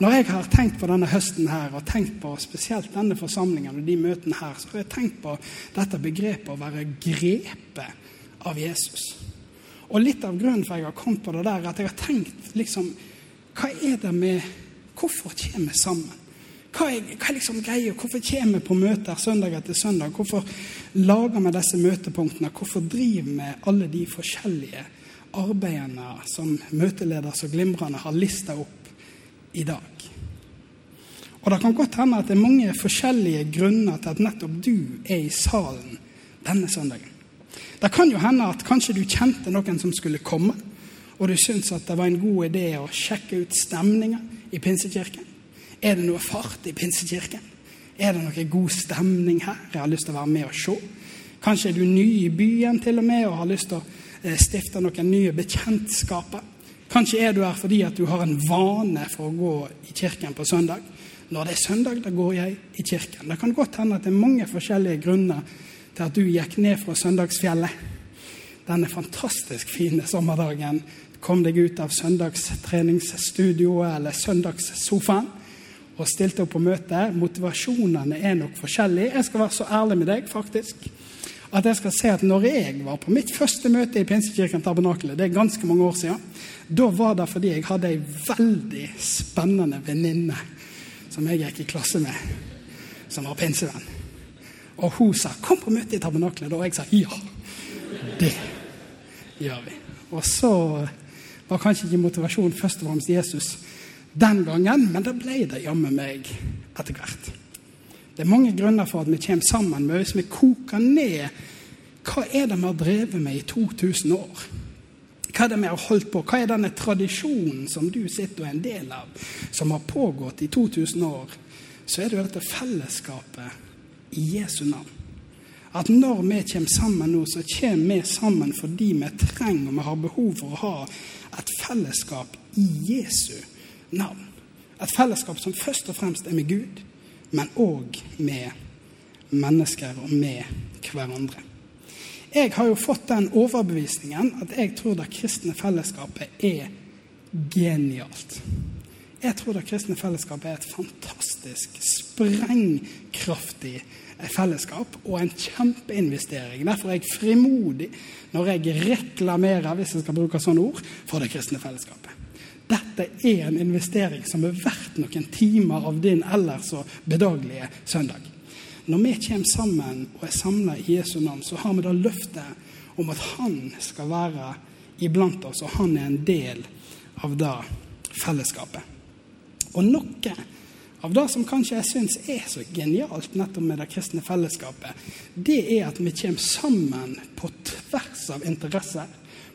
Når jeg har tenkt på denne høsten her, og tenkt på spesielt denne forsamlingen og de møtene her, så har jeg tenkt på dette begrepet å være grepet av Jesus. Og litt av grunnen for at jeg har kommet på det der, er at jeg har tenkt liksom Hva er det med Hvorfor kommer vi sammen? Hva er, hva er liksom greia? Hvorfor kommer vi på møter søndag etter søndag? Hvorfor lager vi disse møtepunktene? Hvorfor driver vi alle de forskjellige arbeidene som møteleder så glimrende har lista opp i dag? Og Det kan godt hende at det er mange forskjellige grunner til at nettopp du er i salen denne søndagen. Det kan jo hende at kanskje du kjente noen som skulle komme, og du syntes at det var en god idé å sjekke ut stemninga i Pinsekirken. Er det noe fart i Pinsekirken? Er det noe god stemning her? Jeg har lyst til å være med og se. Kanskje er du ny i byen til og med og har lyst til å stifte noen nye bekjentskaper. Kanskje er du her fordi at du har en vane for å gå i kirken på søndag. Når det er søndag, da går jeg i kirken. Det kan godt hende at det er mange forskjellige grunner til at du gikk ned fra søndagsfjellet denne fantastisk fine sommerdagen. Kom deg ut av søndagstreningsstudioet eller søndagssofaen og stilte opp på møte. Motivasjonene er nok forskjellige. Jeg skal være så ærlig med deg, faktisk, at jeg skal si at når jeg var på mitt første møte i Pinsekirken Tabernakelet, det er ganske mange år siden, da var det fordi jeg hadde ei veldig spennende venninne som jeg gikk i klasse med, som var pinsevenn. Og hun sa 'Kom på møte i Tabernakelet', og jeg sa ja. Det gjør vi. Og så var kanskje ikke motivasjonen først og fremst Jesus den gangen, men det ble det jammen meg etter hvert. Det er mange grunner for at vi kommer sammen, men hvis vi koker ned hva er det vi har drevet med i 2000 år? Hva er det vi har holdt på? Hva er denne tradisjonen som du sitter og er en del av, som har pågått i 2000 år? Så er det jo dette fellesskapet i Jesu navn. At når vi kommer sammen nå, så kommer vi sammen fordi vi trenger og vi har behov for å ha et fellesskap i Jesu navn. Et fellesskap som først og fremst er med Gud, men òg med mennesker og med hverandre. Jeg har jo fått den overbevisningen at jeg tror det kristne fellesskapet er genialt. Jeg tror det kristne fellesskapet er et fantastisk, sprengkraftig fellesskap og en kjempeinvestering. Derfor er jeg frimodig når jeg reklamerer, hvis jeg skal bruke sånne ord, for det kristne fellesskapet. Dette er en investering som er verdt noen timer av din ellers så bedagelige søndag. Når vi kommer sammen og er samla i Jesu navn, så har vi da løftet om at Han skal være iblant oss, og Han er en del av det fellesskapet. Og noe av det som kanskje jeg syns er så genialt nettopp med det kristne fellesskapet, det er at vi kommer sammen på tvers av interesser,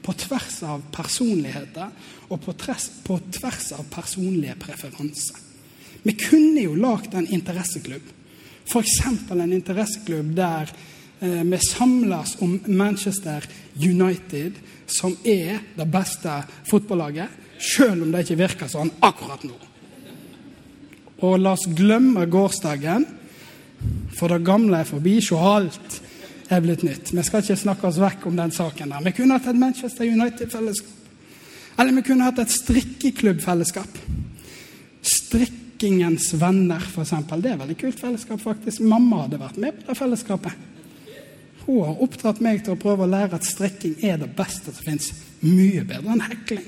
på tvers av personligheter og på tvers, på tvers av personlige preferanser. Vi kunne jo lagd en interesseklubb. F.eks. en interesseklubb der eh, vi samles om Manchester United, som er det beste fotballaget, selv om det ikke virker sånn akkurat nå. Og la oss glemme gårsdagen, for det gamle er forbi. Se, alt er blitt nytt. Vi skal ikke snakke oss vekk om den saken. der. Vi kunne hatt et Manchester United-fellesskap. Eller vi kunne hatt et strikkeklubbfellesskap. Strikkingens venner, f.eks. Det er et veldig kult fellesskap, faktisk. Mamma hadde vært med på det fellesskapet. Hun har oppdratt meg til å prøve å lære at strikking er det beste som fins. Mye bedre enn hekling.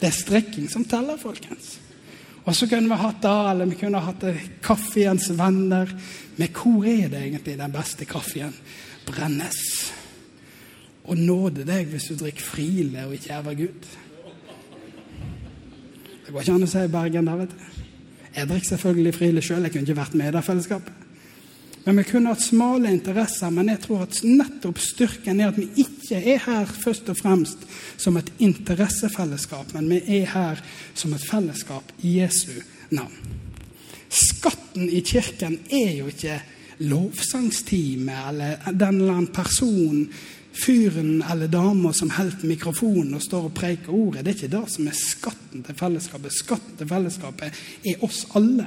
Det er strikking som teller, folkens. Og så kunne vi hatt det, eller vi kunne hatt kaffeens venner. Men hvor er det egentlig den beste kaffen brennes? Og nåde deg hvis du drikker Friele og ikke Æva Gud. Det går ikke an å si Bergen der, vet du. Jeg drikker selvfølgelig Friele sjøl, jeg kunne ikke vært med i det fellesskapet. Men vi kunne hatt smale interesser, men jeg tror at nettopp styrken er at vi ikke er her først og fremst som et interessefellesskap, men vi er her som et fellesskap i Jesu navn. skatten i kirken er jo ikke lovsangstime eller den eller annen person, fyren eller dama som holder mikrofonen og står og preiker ordet. Det er ikke det som er skatten til fellesskapet. Skatten til fellesskapet er oss alle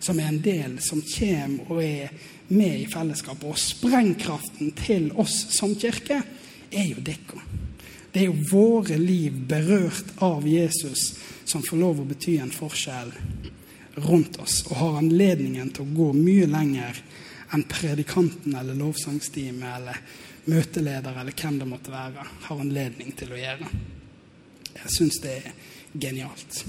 som er en del, som kommer og er med i fellesskapet. Og sprengkraften til oss som kirke er jo dere. Det er jo våre liv berørt av Jesus som får lov å bety en forskjell rundt oss, og har anledningen til å gå mye lenger enn predikanten eller lovsangstime eller møteleder eller hvem det måtte være, har anledning til å gjøre. Jeg syns det er genialt.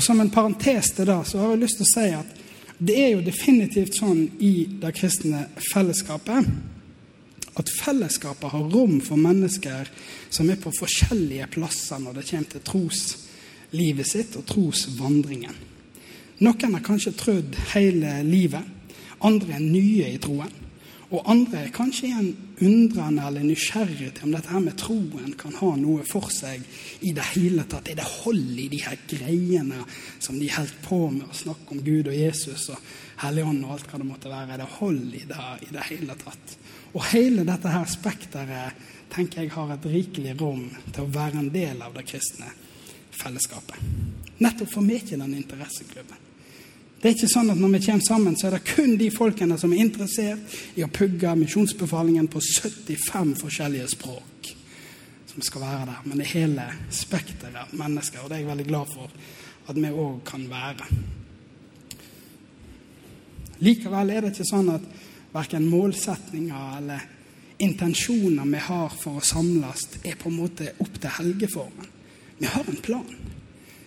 Og Som en parentes til det, så har jeg lyst til å si at det er jo definitivt sånn i det kristne fellesskapet at fellesskapet har rom for mennesker som er på forskjellige plasser når det kommer til troslivet sitt og trosvandringen. Noen har kanskje trødd hele livet. Andre er nye i troen. Og andre er kanskje igjen undrende eller nysgjerrig til om dette her med troen kan ha noe for seg i det hele tatt. Er det hold i de her greiene som de holdt på med å snakke om Gud og Jesus og Helligånd og alt hva det måtte være? Er det hold i det i det hele tatt? Og hele dette her spekteret tenker jeg har et rikelig rom til å være en del av det kristne fellesskapet. Nettopp for meg ikke den interesseklubben. Det er ikke sånn at når vi kommer sammen, så er det kun de folkene som er interessert i å pugge misjonsbefalingen på 75 forskjellige språk, som skal være der. Men det er hele spekteret av mennesker, og det er jeg veldig glad for at vi òg kan være. Likevel er det ikke sånn at verken målsetninger eller intensjoner vi har for å samles, er på en måte opp til helgeformen. Vi har en plan.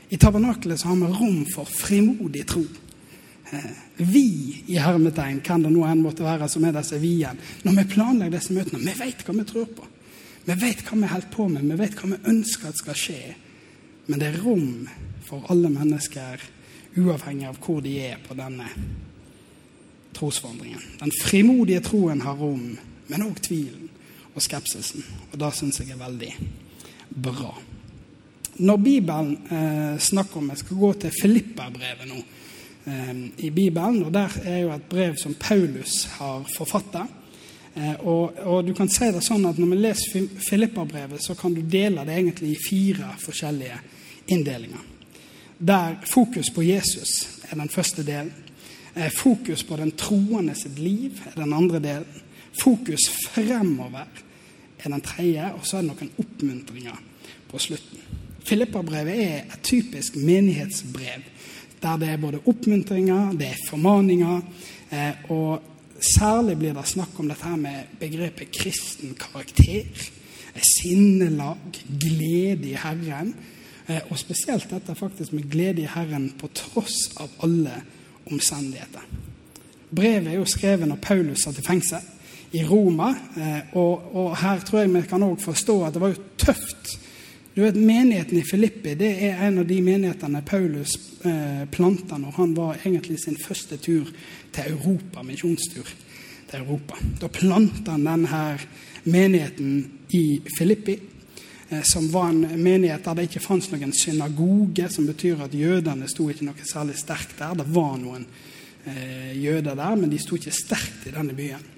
I tabernakelet har vi rom for frimodig tro. Vi i hermetegn, kan det nå enn måtte være, som er disse vi-en, når vi planlegger disse møtene, vi vet hva vi tror på. Vi vet hva vi holder på med, vi vet hva vi ønsker at skal skje. Men det er rom for alle mennesker, uavhengig av hvor de er på denne trosvandringen. Den frimodige troen har rom, men òg tvilen og skepsisen. Og det syns jeg er veldig bra. Når Bibelen eh, snakker om Jeg skal gå til Filipperbrevet nå i Bibelen. og Der er jo et brev som Paulus har forfatta. Eh, og, og, du kan si det sånn at Når vi leser Filippa-brevet, så kan du dele det egentlig i fire forskjellige inndelinger. Der fokus på Jesus er den første delen. Eh, fokus på den troende sitt liv er den andre delen. Fokus fremover er den tredje. Og så er det noen oppmuntringer på slutten. Filippa-brevet er et typisk menighetsbrev der det er både oppmuntringer, det er formaninger, eh, og særlig blir det snakk om dette her med begrepet kristen karakter, eh, sinnelag, glede i Herren, eh, og spesielt dette faktisk med glede i Herren på tross av alle omstendigheter. Brevet er jo skrevet når Paulus satt i fengsel i Roma, og, og her tror jeg vi kan også forstå at det var jo tøft du vet, Menigheten i Filippi det er en av de menighetene Paulus eh, planta når han var egentlig sin første tur til Europa, misjonstur til Europa. Da planta han denne menigheten i Filippi, eh, som var en menighet der det ikke fantes noen synagoge, som betyr at jødene sto ikke noe særlig sterkt der. Det var noen eh, jøder der, men de sto ikke sterkt i denne byen.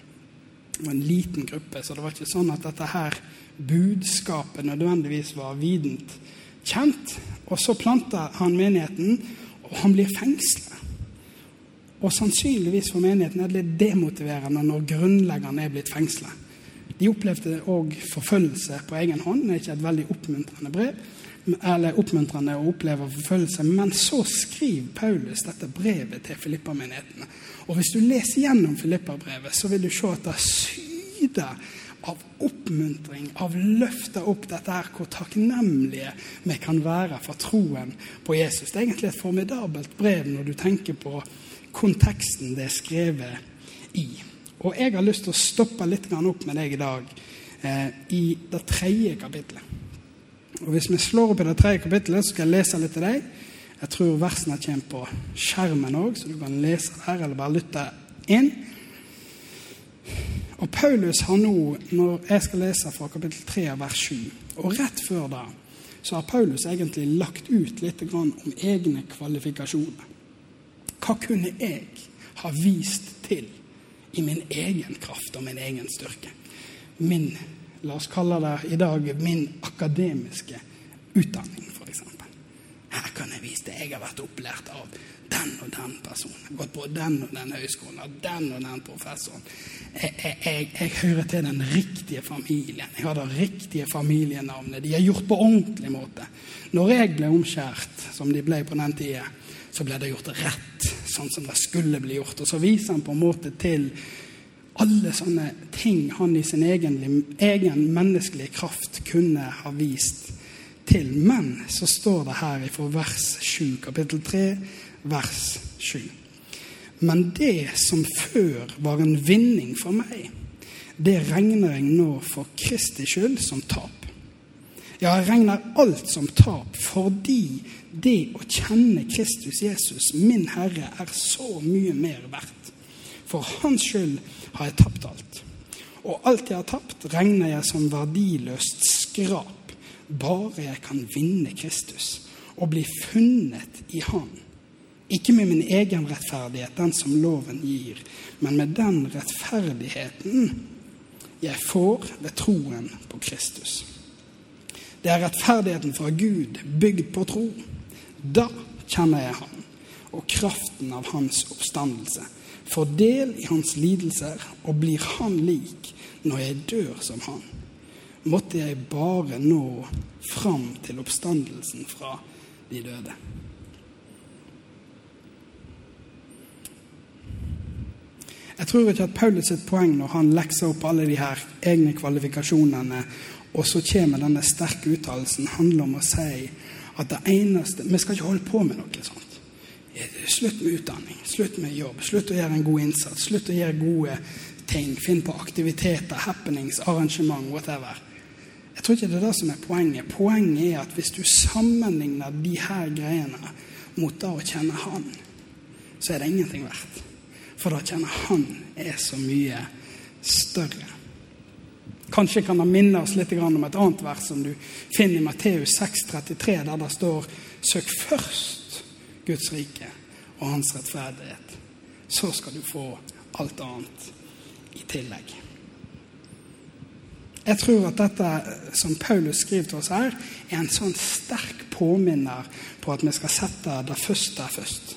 Det var en liten gruppe, så det var ikke sånn at dette her budskapet nødvendigvis var vident kjent. Og så planter han menigheten, og han blir fengsla. Og sannsynligvis for menigheten er det litt demotiverende når grunnleggeren er blitt fengsla. De opplevde òg forfølgelse på egen hånd. Det er ikke et veldig oppmuntrende brev, eller oppmuntrende å oppleve forfølgelse. Men så skriver Paulus dette brevet til Filippa-menighetene. Og hvis du leser gjennom Filippa-brevet, så vil du se at det syder av oppmuntring, av løfte opp dette her, hvor takknemlige vi kan være for troen på Jesus. Det er egentlig et formidabelt brev når du tenker på konteksten det er skrevet i. Og jeg har lyst til å stoppe litt opp med deg i dag eh, i det tredje kapitlet. Og Hvis vi slår opp i det tredje kapitlet, så skal jeg lese litt til deg. Jeg tror versene kommer på skjermen òg, så du kan lese der eller bare lytte inn. Og Paulus har nå, når jeg skal lese fra kapittel 3 vers 7, og rett før da, så har Paulus egentlig lagt ut litt om egne kvalifikasjoner. Hva kunne jeg ha vist til i min egen kraft og min egen styrke? Min, la oss kalle det i dag, min akademiske utdanning, f.eks. Her kan jeg vise det. Jeg har vært opplært av den og den personen. Gått på den og den høyskolen, av den og den professoren. Jeg, jeg, jeg, jeg, hører til den riktige familien. Jeg har det riktige familienavnet. De har gjort på ordentlig måte. Når jeg ble omskjært, som de ble på den tida, så ble det gjort rett, sånn som det skulle bli gjort. Og så viser han på en måte til alle sånne ting han i sin egen, egen menneskelige kraft kunne ha vist til. Men så står det her fra vers 7, kapittel 3, vers 7. Men det som før var en vinning for meg, det regner jeg nå for Kristi skyld som tap. Ja, jeg regner alt som tap fordi det å kjenne Kristus Jesus, min Herre, er så mye mer verdt. For Hans skyld har jeg tapt alt. Og alt jeg har tapt, regner jeg som verdiløst skrap, bare jeg kan vinne Kristus og bli funnet i Han ikke med min egen rettferdighet, den som loven gir, men med den rettferdigheten jeg får ved troen på Kristus. Det er rettferdigheten fra Gud, bygd på tro. Da kjenner jeg Han og kraften av Hans oppstandelse. Får del i Hans lidelser og blir Han lik når jeg dør som Han. Måtte jeg bare nå fram til oppstandelsen fra de døde. Jeg tror ikke at Paulus sitt poeng når han lekser opp alle de her egne kvalifikasjonene, og så kommer denne sterke uttalelsen, handler om å si at det eneste Vi skal ikke holde på med noe sånt. Slutt med utdanning, slutt med jobb, slutt å gjøre en god innsats, slutt å gjøre gode ting. Finn på aktiviteter, happenings, arrangement, whatever. Jeg tror ikke det er det som er poenget. Poenget er at hvis du sammenligner de her greiene mot det å kjenne Han, så er det ingenting verdt. For å kjenne han er så mye større. Kanskje kan han minne oss litt om et annet vers som du finner i Matteus 6,33, der det står Søk først Guds rike og hans rettferdighet. Så skal du få alt annet i tillegg. Jeg tror at dette som Paulus skriver til oss her, er en sånn sterk påminner på at vi skal sette det første først.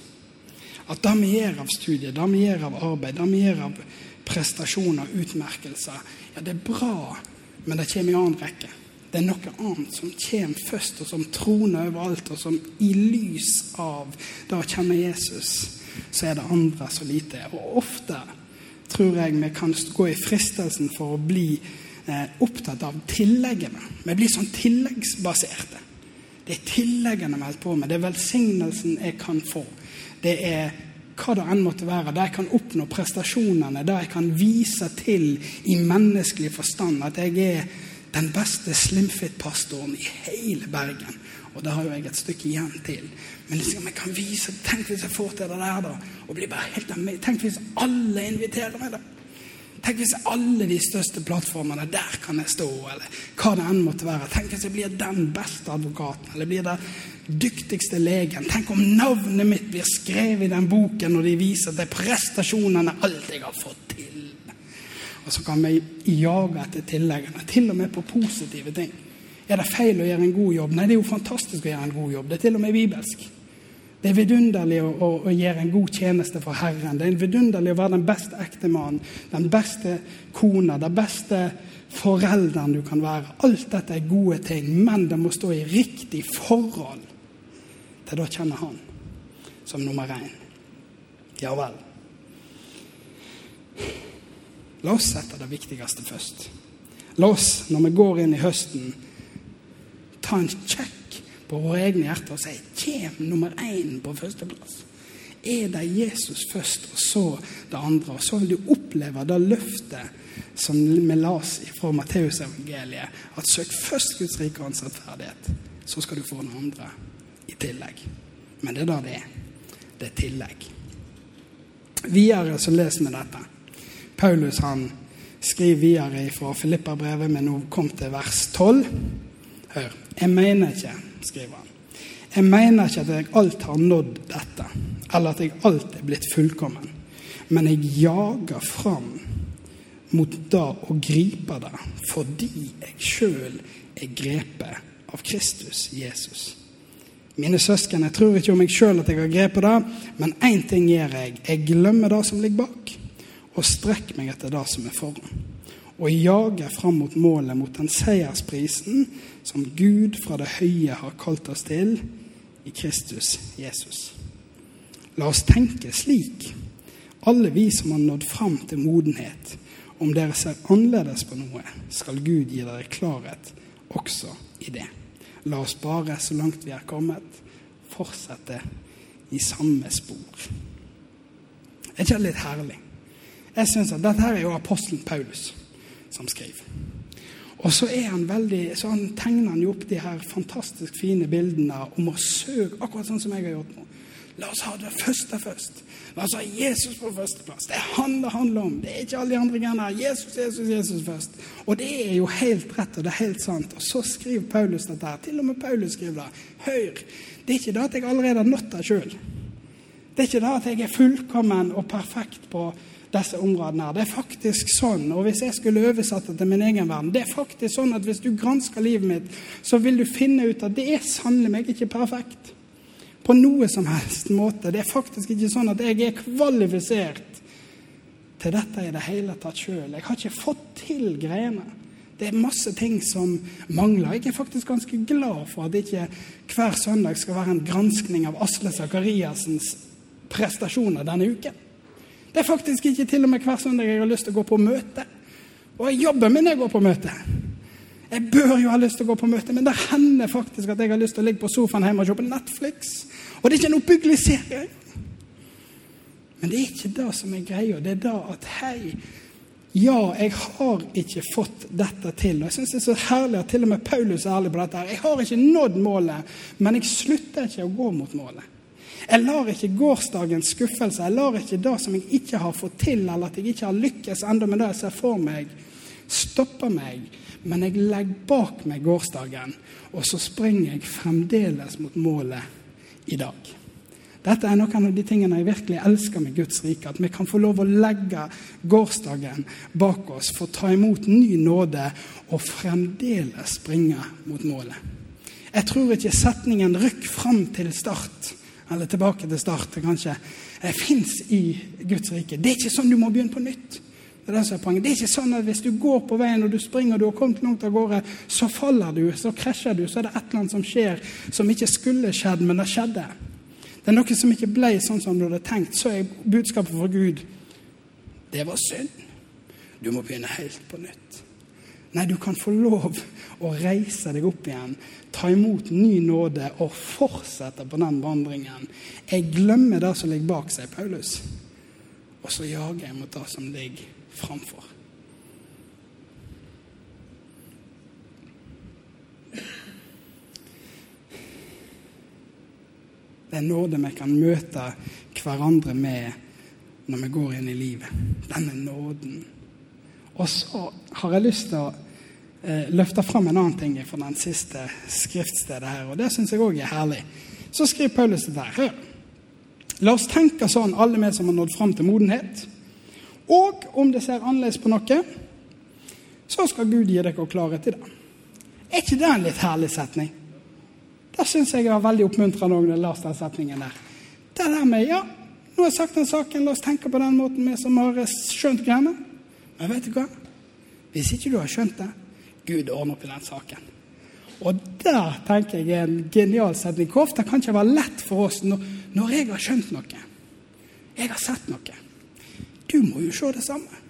At det vi gjør av studiet, det vi gjør av arbeid, det vi gjør av prestasjoner, utmerkelser, ja, det er bra, men det kommer i annen rekke. Det er noe annet som kommer først, og som troner overalt, og som i lys av det å kjenne Jesus, så er det andre så lite. Og ofte tror jeg vi kan gå i fristelsen for å bli eh, opptatt av tilleggene. Vi blir sånn tilleggsbaserte. Det er tilleggene vi holder på med. Det er velsignelsen jeg kan få det er hva det enn måtte være, der jeg kan oppnå prestasjonene, der jeg kan vise til i menneskelig forstand at jeg er den beste slimfit-pastoren i hele Bergen. Og det har jo jeg et stykke igjen til. Men liksom, jeg kan vise, tenk hvis jeg får til det der, da. og blir bare helt Tenk hvis alle inviterer meg, da. Tenk hvis alle de største plattformene, der kan jeg stå, eller hva det enn måtte være. Tenk hvis jeg blir den beste advokaten, eller blir den dyktigste legen. Tenk om navnet mitt blir skrevet i den boken når de viser er prestasjonene alt jeg har fått til. Og så kan vi jage etter tilleggene, til og med på positive ting. Er det feil å gjøre en god jobb? Nei, det er jo fantastisk å gjøre en god jobb. Det er til og med bibelsk. Det er vidunderlig å, å, å, gjøre en god tjeneste for Herren. Det er vidunderlig å være den beste ektemannen, den beste kona, den beste forelderen du kan være. Alt dette er gode ting, men det må stå i riktig forhold til da kjenner Han som nummer én. Ja vel. La oss sette det viktigste først. La oss, når vi går inn i høsten, ta en sjekk på våre egne hjerter og sier kjem nummer én på førsteplass. Er det Jesus først, og så det andre? Og så vil du oppleve det løftet som vi las fra Matteusevangeliet, at søk først Guds rike og hans rettferdighet, så skal du få noe andre i tillegg. Men det er da det er. Det er tillegg. Videre så leser vi dette. Paulus han skriver videre fra Filippa-brevet, men nå kom til vers 12. Hør. Jeg mener ikke skriver han. Jeg mener ikke at jeg alt har nådd dette, eller at jeg alt er blitt fullkommen, men jeg jager fram mot det og griper det fordi jeg sjøl er grepet av Kristus Jesus. Mine søsken, jeg tror ikke om meg sjøl at jeg har grepet det, men én ting gjør jeg. Jeg glemmer det som ligger bak, og strekker meg etter det som er foran. Og jager fram mot målet, mot den seiersprisen som Gud fra det høye har kalt oss til i Kristus Jesus. La oss tenke slik, alle vi som har nådd fram til modenhet. Om dere ser annerledes på noe, skal Gud gi dere klarhet også i det. La oss bare, så langt vi er kommet, fortsette i samme spor. Er ikke det litt herlig? Jeg synes at Dette her er jo apostelen Paulus som skriver. Og så, er han veldig, så han tegner han jo opp de her fantastisk fine bildene om å søke, akkurat sånn som jeg har gjort nå. La oss ha det første først. La oss ha Jesus på førsteplass. Det er han det handler om. Det er ikke alle de andre greiene. Jesus, Jesus, Jesus først. Og det er jo helt rett, og det er helt sant. Og så skriver Paulus dette her. Til og med Paulus skriver det. Hør, det er ikke det at jeg allerede har nådd det sjøl. Det er ikke det at jeg er fullkommen og perfekt på disse områdene her. Det er faktisk sånn, og hvis jeg skulle oversatt det til min egen verden Det er faktisk sånn at hvis du gransker livet mitt, så vil du finne ut at det er sannelig meg ikke perfekt. På noe som helst måte. Det er faktisk ikke sånn at jeg er kvalifisert til dette i det hele tatt sjøl. Jeg har ikke fått til greiene. Det er masse ting som mangler. Jeg er faktisk ganske glad for at ikke hver søndag skal være en granskning av Asle Sakariassens prestasjoner denne uken. Det er faktisk ikke til og med hver søndag jeg har lyst til å gå på møte. Og jeg jobber min jeg går på møte. Jeg bør jo ha lyst til å gå på møte, men det hender faktisk at jeg har lyst til å ligge på sofaen hjemme og se på Netflix. Og det er ikke en oppbyggelig serie. Men det er ikke det som er greia. Det er det at hei, ja, jeg har ikke fått dette til. Og jeg syns det er så herlig at til og med Paulus er ærlig på dette. her. Jeg har ikke nådd målet, men jeg slutter ikke å gå mot målet. Jeg lar ikke gårsdagens skuffelse, jeg lar ikke det som jeg ikke har fått til, eller at jeg ikke har lykkes enda med det jeg ser for meg, stoppe meg. Men jeg legger bak meg gårsdagen, og så springer jeg fremdeles mot målet i dag. Dette er noen av de tingene jeg virkelig elsker med Guds rike. At vi kan få lov å legge gårsdagen bak oss, få ta imot ny nåde og fremdeles springe mot målet. Jeg tror ikke setningen 'rykk fram til start' eller tilbake til start, kanskje, eh, fins i Guds rike. Det er ikke sånn du må begynne på nytt. Det er, det, som er poenget. det er ikke sånn at hvis du går på veien og du springer og du har kommet langt av gårde, så faller du, så krasjer du, så er det et eller annet som skjer som ikke skulle skjedd, men det skjedde. Det er noe som ikke ble sånn som du hadde tenkt. Så er budskapet fra Gud det var synd. Du må begynne helt på nytt. Nei, du kan få lov å reise deg opp igjen, ta imot ny nåde og fortsette på den vandringen. Jeg glemmer det som ligger bak, sier Paulus, og så jager jeg mot det som ligger framfor. Det er nåde vi kan møte hverandre med når vi går inn i livet. Denne nåden. Og så har jeg lyst til å eh, løfte fram en annen ting fra den siste skriftstedet her, og det syns jeg òg er herlig. Så skriver Paulus det der. La oss tenke sånn, alle vi som har nådd fram til modenhet. Og om det ser annerledes på noe, så skal Gud gi dere klarhet til det. Er ikke det en litt herlig setning? Det syns jeg var veldig oppmuntrende når jeg leste den setningen der. Det der med ja, nå har jeg sagt den saken, la oss tenke på den måten vi som har skjønt greiene. Men vet du hva? Hvis ikke du har skjønt det, Gud ordner opp i den saken. Og der tenker jeg en genial setning. Hvor ofte kan ikke være lett for oss når, når jeg har skjønt noe, jeg har sett noe. Du må jo se det samme.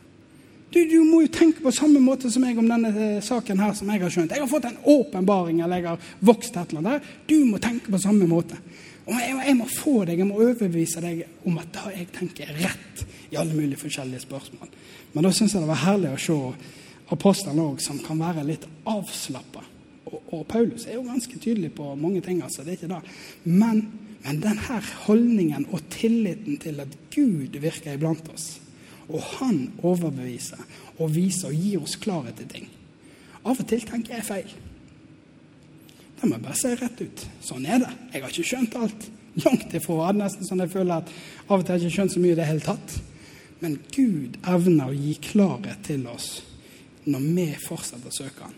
Du, du, må jo tenke på samme måte som jeg om denne eh, saken her som jeg har skjønt. Jeg har fått en åpenbaring, eller jeg har vokst et eller annet der. Du må tenke på samme måte. Og jeg, jeg, må få deg, jeg må overbevise deg om at det jeg tenker, er rett i alle mulige forskjellige spørsmål. Men da syns jeg det var herlig å se apostlene òg, som kan være litt avslappa. Og, og, Paulus er jo ganske tydelig på mange ting, altså. Det er ikke det. Men, men denne holdningen og tilliten til at Gud virker iblant oss, og han overbeviser og viser og gir oss klarhet til ting. Av og til tenker jeg feil. Det må jeg bare si rett ut. Sånn er det. Jeg har ikke skjønt alt. Langt ifra. Nesten sånn jeg føler at av og til har jeg ikke skjønt så mye i det hele tatt. Men Gud evner å gi klarhet til oss når vi fortsetter å søke Han.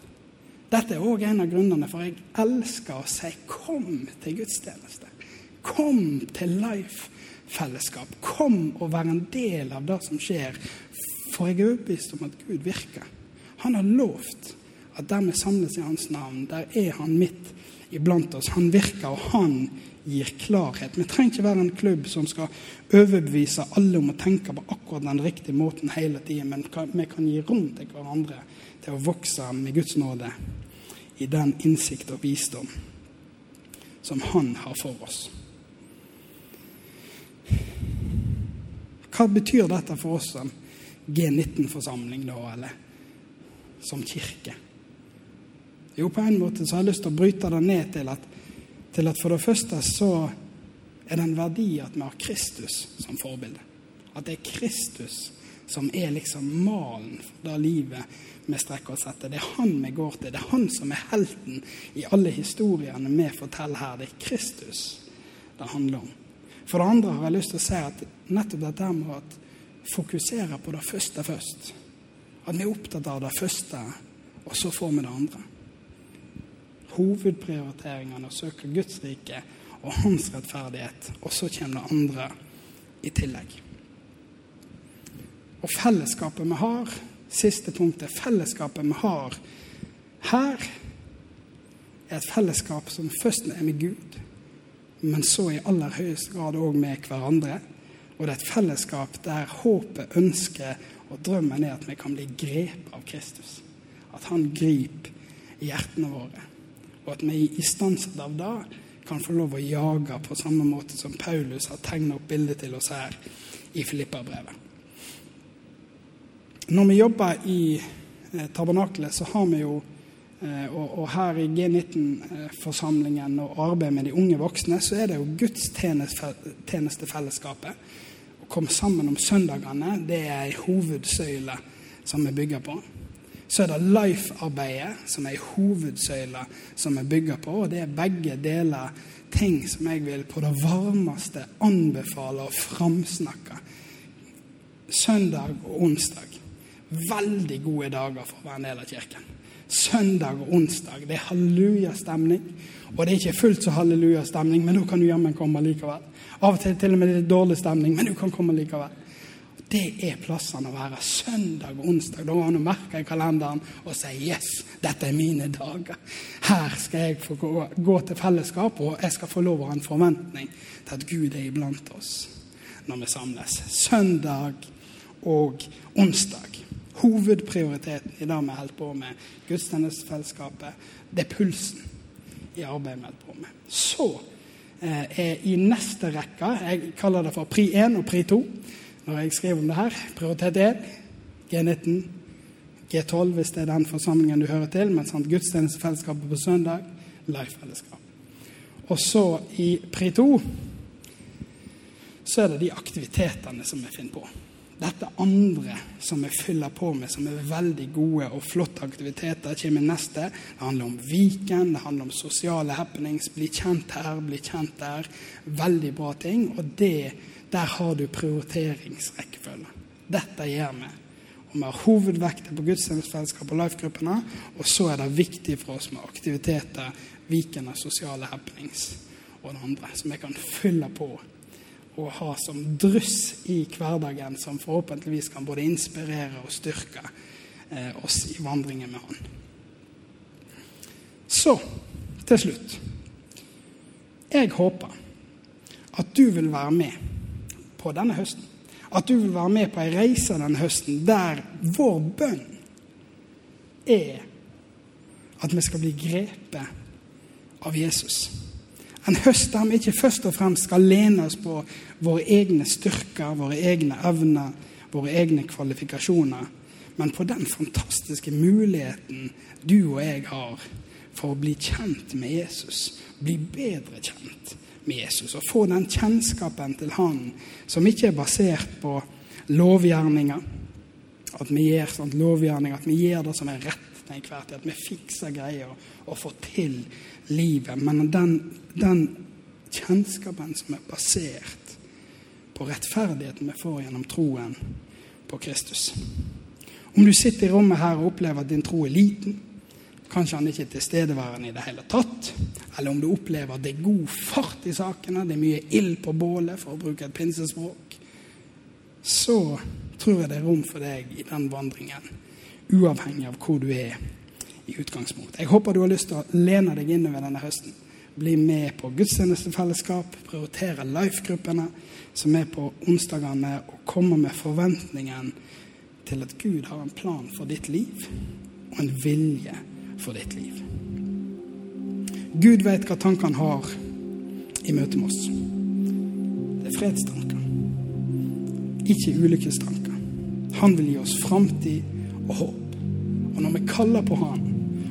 Dette er òg en av grunnene for jeg elsker å si 'kom til gudstjeneste'. Kom til life-fellesskap. Kom og vær en del av det som skjer. For jeg er overbevist om at Gud virker. Han har lovt at der vi samles i Hans navn, der er Han midt iblant oss. Han virker, og han gir klarhet. Vi trenger ikke være en klubb som skal overbevise alle om å tenke på akkurat den riktige måten hele tiden, men vi kan gi rom til hverandre til å vokse med Guds nåde i den innsikt og visdom som Han har for oss. Hva betyr dette for oss som G19-forsamling, da, eller som kirke? Jo, på en måte så har jeg lyst til å bryte det ned til at, til at for det første så er det en verdi at vi har Kristus som forbilde. At det er Kristus som er liksom malen for det livet vi strekker oss etter. Det er han vi går til. Det er han som er helten i alle historiene vi forteller her. Det er Kristus det handler om. For det andre har jeg lyst til å si at nettopp dette med å fokusere på det første først. At vi er opptatt av det første, og så får vi det andre. Hovedprioriteringene å søke Guds rike og hans rettferdighet, og så kommer det andre i tillegg. Og fellesskapet vi har, siste punktet, fellesskapet vi har her, er et fellesskap som først er med Gud, men så i aller høyeste grad òg med hverandre. Og det er et fellesskap der håpet, ønsket og drømmen er at vi kan bli grepet av Kristus. At han griper hjertene våre. Og at vi i stanset av det kan få lov å jage på samme måte som Paulus har tegnet opp bildet til oss her i Filippa-brevet. Når vi jobber i eh, tabernakelet, så har vi jo Eh, og, og, her i G19-forsamlingen og arbeidet med de unge voksne, så er det jo gudstjenestefellesskapet. Å komme sammen om søndagene, det er ei hovedsøyle som vi bygger på. Så er det Life-arbeidet, som er hovedsøyla som vi bygger på. Og det er begge deler ting som jeg vil på det varmeste anbefale og framsnakke. Søndag og onsdag. Veldig gode dager for å være en del av kirken søndag og onsdag. Det er hallelujastemning. Og det er ikke fullt så hallelujastemning, men nå kan du jammen komme likevel. Av og til til og med litt dårlig stemning, men du kan komme likevel. Det er plassene å være. Søndag og onsdag. Da går han og merker i kalenderen og sier 'yes, dette er mine dager'. Her skal jeg få gå, gå til fellesskap, og jeg skal få lov å ha en forventning til at Gud er iblant oss når vi samles. Søndag og onsdag hovedprioriteten i det vi holder på med. Gudstjenestefellesskapet. Det er pulsen i arbeidet vi holder på med. Så eh, er i neste rekke Jeg kaller det for pri 1 og pri 2 når jeg skriver om det her. Prioritet 1, G19, G12 hvis det er den forsamlingen du hører til, men sant, gudstjenestefellesskapet på søndag, live-fellesskap. Og så i pri 2 så er det de aktivitetene som vi finner på dette andre som vi fyller på med, som er veldig gode og flotte aktiviteter, kommer neste. Det handler om Viken, det handler om sosiale happenings. Bli kjent her, bli kjent der. Veldig bra ting. Og det, der har du prioriteringsrekkefølge. Dette gjør vi. Og vi har hovedvekter på gudstjenestefellesskap og life-gruppene. Og så er det viktig for oss med aktiviteter, Viken og sosiale happenings og det andre, som vi kan fylle på og ha som dryss i hverdagen, som forhåpentligvis kan både inspirere og styrke eh, oss i vandringen med Han. Så til slutt. Jeg håper at du vil være med på denne høsten. At du vil være med på ei reise denne høsten der vår bønn er at vi skal bli grepet av Jesus. En høst der vi ikke først og fremst skal lene oss på våre egne styrker, våre egne evner, våre egne kvalifikasjoner, men på den fantastiske muligheten du og jeg har for å bli kjent med Jesus, bli bedre kjent med Jesus, og få den kjennskapen til Han som ikke er basert på lovgjerninger, at vi gjør sånt lovgjerning, at vi gjør det som er rett til enhver tid, at vi fikser greier og får til livet. Men den, den Kjennskapen som er basert på rettferdigheten vi får gjennom troen på Kristus. Om du sitter i rommet her og opplever at din tro er liten, kanskje han ikke er tilstedeværende i det hele tatt, eller om du opplever at det er god fart i sakene, det er mye ild på bålet, for å bruke et pinsespråk, så tror jeg det er rom for deg i den vandringen, uavhengig av hvor du er i utgangspunktet. Jeg håper du har lyst til å lene deg innover denne høsten. Bli med på gudstjenestefellesskap, prioritere life-gruppene som er på onsdagene, og komme med forventningen til at Gud har en plan for ditt liv og en vilje for ditt liv. Gud vet hva tankene har i møte med oss. Det er fredstanker, ikke ulykkestanker. Han vil gi oss framtid og håp. Og når vi kaller på Han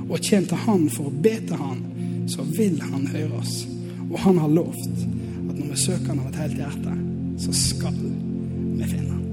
og kommer til Han for å be til Han, så vil Han høre oss. Og Han har lovt at når vi søker Han av et helt hjerte, så skal vi finne Han.